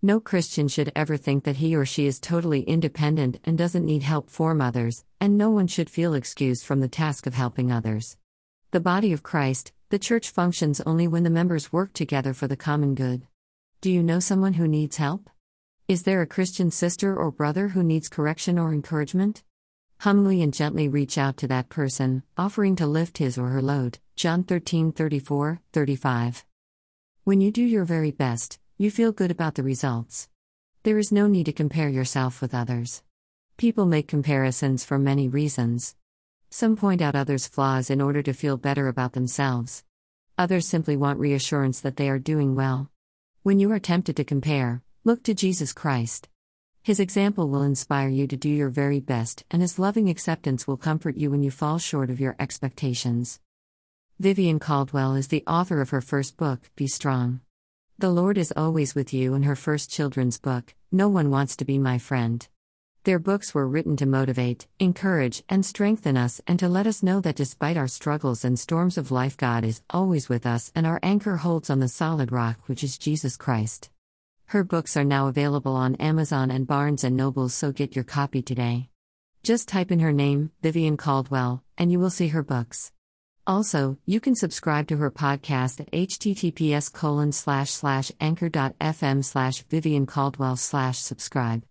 No Christian should ever think that he or she is totally independent and doesn't need help from others, and no one should feel excused from the task of helping others. The body of Christ, the church functions only when the members work together for the common good. Do you know someone who needs help? Is there a Christian sister or brother who needs correction or encouragement? Humbly and gently reach out to that person, offering to lift his or her load. John 13 34, 35. When you do your very best, you feel good about the results. There is no need to compare yourself with others. People make comparisons for many reasons. Some point out others' flaws in order to feel better about themselves. Others simply want reassurance that they are doing well. When you are tempted to compare, look to Jesus Christ. His example will inspire you to do your very best, and His loving acceptance will comfort you when you fall short of your expectations. Vivienne Caldwell is the author of her first book, Be Strong. The Lord is always with you in her first children's book, No One Wants to Be My Friend. Their books were written to motivate, encourage, and strengthen us and to let us know that despite our struggles and storms of life, God is always with us and our anchor holds on the solid rock, which is Jesus Christ. Her books are now available on Amazon and Barnes and Noble, so get your copy today. Just type in her name, Vivienne Caldwell, and you will see her books. Also, you can subscribe to her podcast at https colon slash slash anchor.fm slash Vivienne Caldwell slash subscribe.